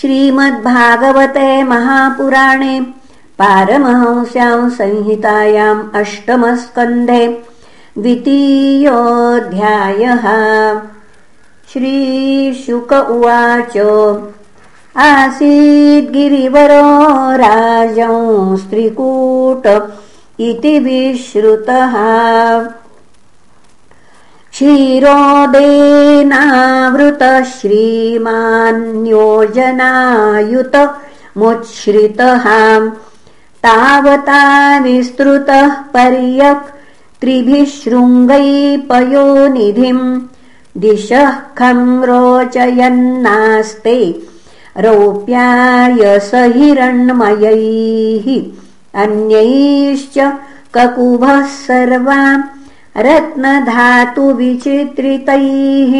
श्रीमद्भागवते महापुराणे पारमहंस्यां संहितायाम् अष्टमस्कन्धे द्वितीयोऽध्यायः। श्रीशुक उवाच आसीद्गिरिवरो स्त्रीकूट इति विश्रुतः क्षीरोदेनावृतश्रीमान्योजनायुत मुच्छ्रितः तावता विस्तृतः पर्यक् त्रिभिः शृङ्गै पयोनिधिम्। दिशः खम् रोचयन्नास्ते। रौप्याय हिरण्मयैः अन्यैश्च ककुभः सर्वाम् रत्नधातुविचित्रितैः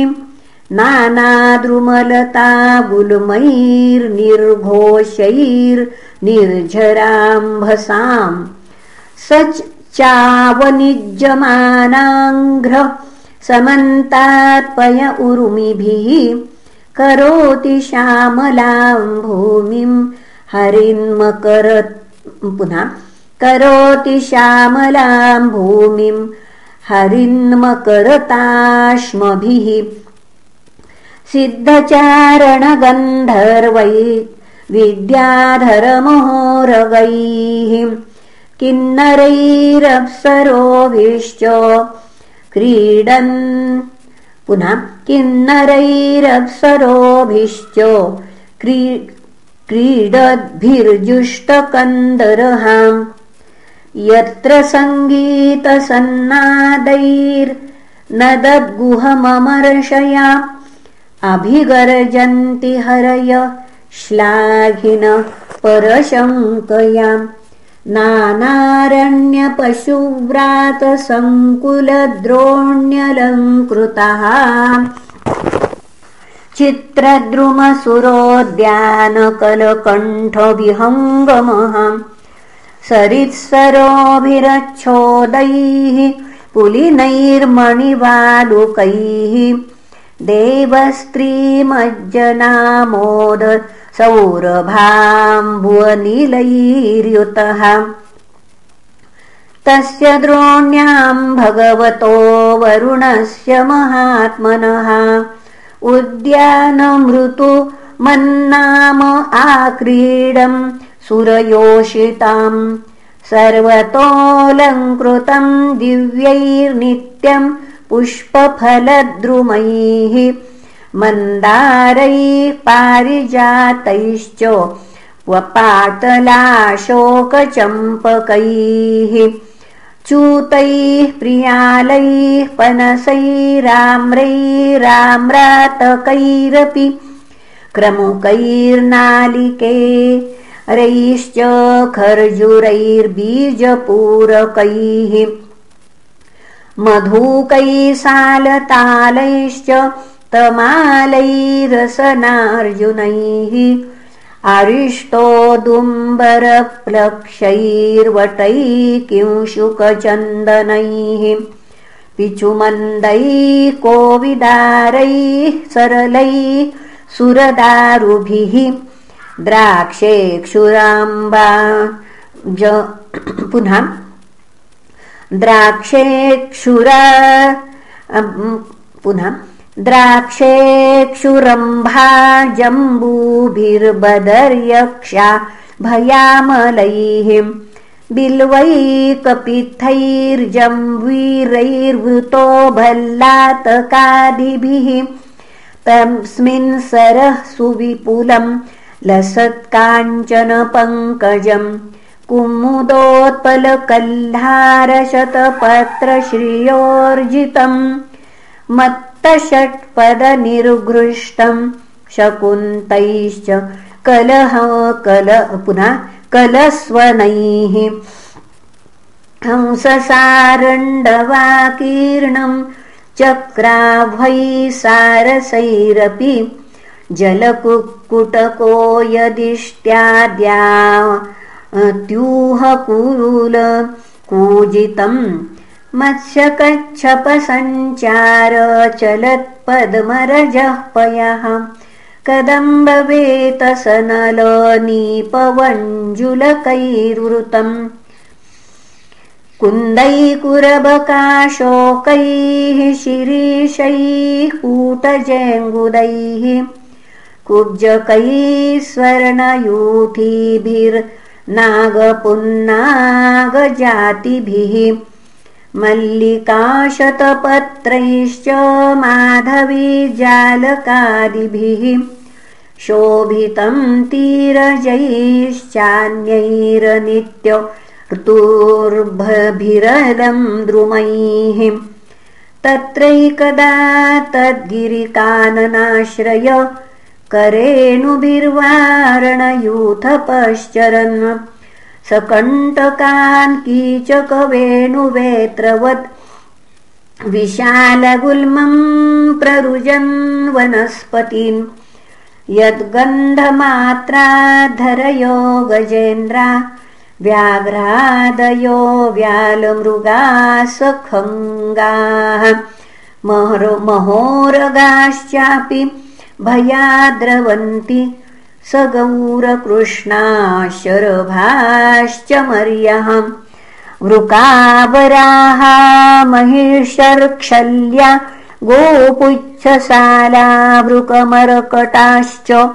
नानाद्रुमलतागुल्मैर्निर्घोषैर्निर्झराम्भसाम् स चावनिज्यमानाङ्घ्र समन्तात्पय उरुमिभिः करोति श्यामलाम् भूमिम् हरिन्मकर पुनः करोति श्यामलाम् भूमिम् हरिन्मकरताश्मभिः। सिद्धचारणगन्धर्वै विद्याधरमहोरगैः। किन्नरैरप्सरोभिश्च क्रीडन्। पुनः किन्नरैरप्सरोभिश्च क्रीडद्भिर्जुष्टकन्दरहाम् यत्र सङ्गीतसन्नादैर्नदद्गुहममर्षया अभिगर्जन्ति हरय श्लाघिन परशङ्कयाम् नानारण्यपशुव्रातसङ्कुलद्रोण्यलङ्कृतः। चित्रद्रुमसुरोद्यानकलकण्ठविहङ्गमः सरित्सरोभिरच्छोदैः पुलिनैर्मणिवालुकैः। देवस्त्रीमज्जनामोद सौरभाम्बुवनिलैर्युतः। तस्य द्रोण्याम् भगवतो वरुणस्य महात्मनः। उद्यानमृतु मन्नाम आक्रीडम् सुरयोषिताम् सर्वतोऽलङ्कृतम् दिव्यैर्नित्यम् पुष्पफलद्रुमैः मन्दारैः पारिजातैश्च वपाटलाशोकचम्पकैः चूतैः प्रियालैः पनसैराम्रैराम्रातकैरपि क्रमुकैर्नालिके रैश्च खर्जुरैर्बीजपूरकैः मधुकैः सालतालैश्च तमालैरसनार्जुनैः। अरिष्टोदुम्बरप्लक्षैर्वटैः किंशुकचन्दनैः पिचुमन्दैः कोविदारैः सरलैः सुरदारुभिः द्राक्षेक्षुराम्बा ज पुनः द्राक्षेक्षुरा पुनः द्राक्षेक्षुरम्भा जम्बूभिर्बदर्यक्षा भयामलैः. बिल्वैकपिथैर्जम्बीरैर्वृतो भल्लातकादिभिः तस्मिन् सरः सुविपुलम् लसत्काञ्चनपङ्कजम् कुमुदोत्पलकल्हारशतपत्रश्रियोर्जितम् मत्तषट्पदनिर्घृष्टम् शकुन्तैश्च कलह कल पुनः कलस्वनैः हंससारण्डवाकीर्णम् चक्राभैः सारसैरपि जलकुक्कुटको यदिष्ट्याद्या। त्यूहकूलकूजितम् मत्स्यकच्छपसञ्चार चलत्पद्मरजः पयः कदम्बवेतसनलनीपवञ्जुलकैर्वृतम् कुन्दैकुरबकाशोकैः शिरीषैः कूटजेङ्गुदैः कुब्जकैः स्वर्णयूथीभिर्नागपुन्नागजातिभिः मल्लिकाशतपत्रैश्च माधवीजालकादिभिः शोभितं तीरजैश्चान्यैरनित्य ऋतुर्भभिरलं द्रुमैः तत्रैकदा तद्गिरिकाननाश्रय करेणुभिर्वारणयूथपश्चरन्। सकण्टकान् कीचकवेणुवेत्रवत्। विशालगुल्मम् प्ररुजन् वनस्पतीन्। यद्गन्धमात्राधरयो गजेन्द्रा व्याघ्रादयो व्यालमृगासखङ्गाः। महोरगाश्चापि भयाद्रवन्ति। स गौरकृष्णा शरभाश्च मर्यः। वृकावराः महिषर्क्षल्या गोपुच्छसाला वृकमरकटाश्च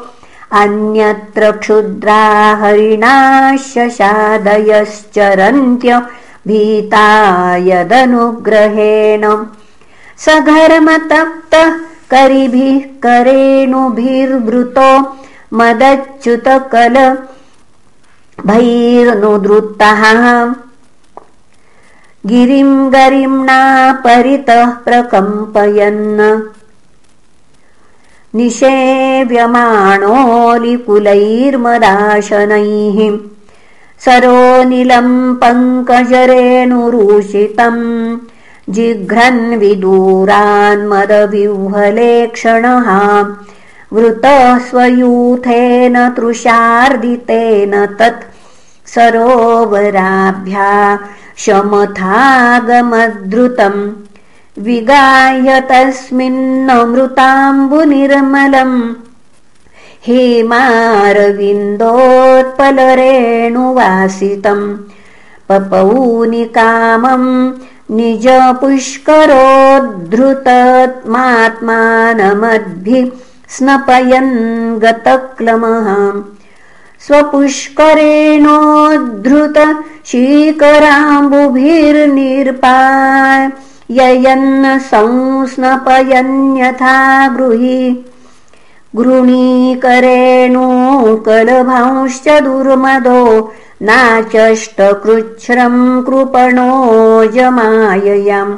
अन्यत्र क्षुद्रा हरिणाशशादयश्चरन्त्य भीता यदनुग्रहेण सघर्मतप्तः करिभिः करेणुभिर्वृतो भैर्नुदृत्तः गिरिं गरिम्णा परितः प्रकम्पयन्। निषेव्यमाणोऽलिकुलैर्मदाशनैः। सरोनिलम् पङ्कजरेणुरूषितम् जिघ्रन्विदूरान्मदविह्वले क्षणः वृतः स्वयूथेन तृषार्दितेन तत् सरोवराभ्या शमथागमद्रुतम्। विगाह्य तस्मिन्नमृताम्बुनिर्मलम्। हेमारविन्दोत्पलरेणुवासितम्। पपौनिकामम् निजपुष्करोद्धृतमात्मानमद्भिः स्नपयन् गतक्लमः स्वपुष्करेणोद्धृत शीकराम्बुभिर्निर्पा ययन्न संस्नपयन्यथा गृही गृणीकरेणुकलभांश्च दुर्मदो नाचष्टकृच्छ्रम् कृपणो जमाययाम्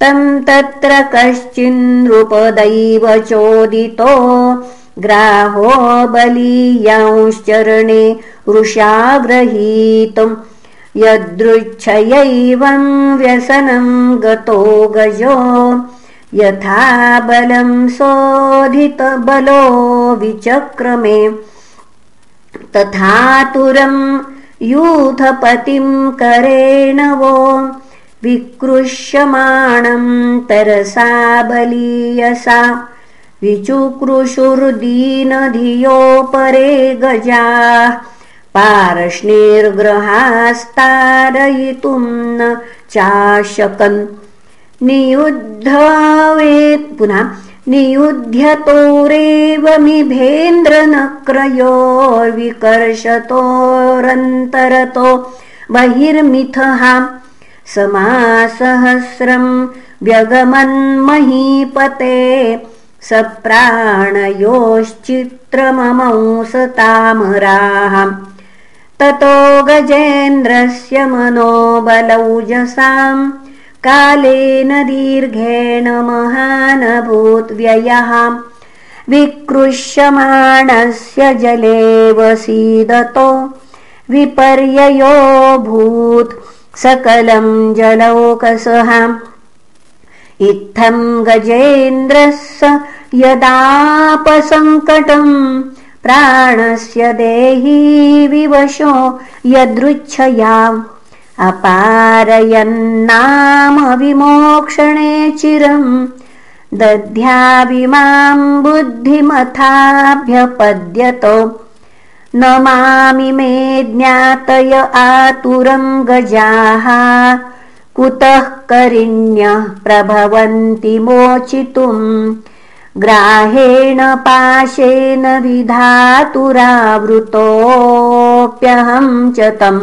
तम् तत्र कश्चिन्नृपदैव चोदितो ग्राहो बलीयांश्चरणे वृषा गृहीतुम् यदृच्छयैवम् व्यसनम् गतो गजो यथा बलम् सोऽधितबलो विचक्रमे। तथातुरम् यूथपतिम् करेण वो। विकृष्यमाणम् तरसा बलीयसा। विचुकृषुर्दीनधियोपरे गजा। पार्ष्णिर्ग्रहास्तारयितुम् न चाशकन् नियुद्धवेत् पुनः नियुध्यतोरेव बहिर्मिथः समासहस्रम् व्यगमन्महीपते स प्राणयोश्चित्रममंसतामराः ततो गजेन्द्रस्य मनोबलौजसाम् कालेन दीर्घेण महानभूद्व्ययः विकृष्यमाणस्य जले वसीदतो विपर्ययोऽभूत् सकलम् जलौकसः। इत्थम् गजेन्द्रः स यदापसङ्कटम् प्राणस्य देही विवशो यदृच्छया अपारयन्नाम विमोक्षणे चिरम् दध्याभिमाम् बुद्धिमथाभ्यपद्यत नमामि मे ज्ञातय आतुरम् गजाः कुतः करिण्यः प्रभवन्ति मोचितुम्। ग्राहेण पाशेन विधातुरावृतोऽप्यहं च तम्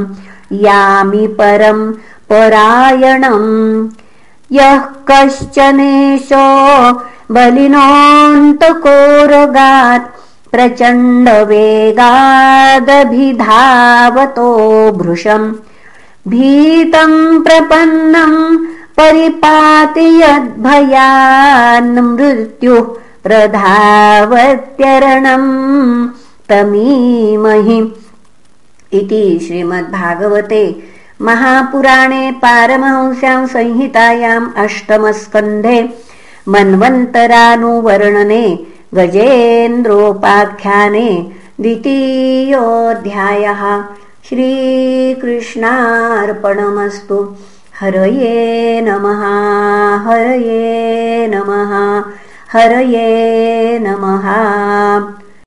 यामि परम् परायणम्। यः कश्चनेशो बलिनोऽन्तकोरगात् प्रचण्डवेगादभिधावतो भृशम्। भीतम् प्रपन्नम् परिपाति यद्भयान् मृत्युः प्रधावत्यरणम्। तमीमहि इति श्रीमद्भागवते महापुराणे पारमहंस्यां संहितायाम् अष्टमस्कन्धे मन्वन्तरानुवर्णने गजेन्द्रोपाख्याने द्वितीयोऽध्यायः श्रीकृष्णार्पणमस्तु। हरये नमः हरये नमः हरये नमः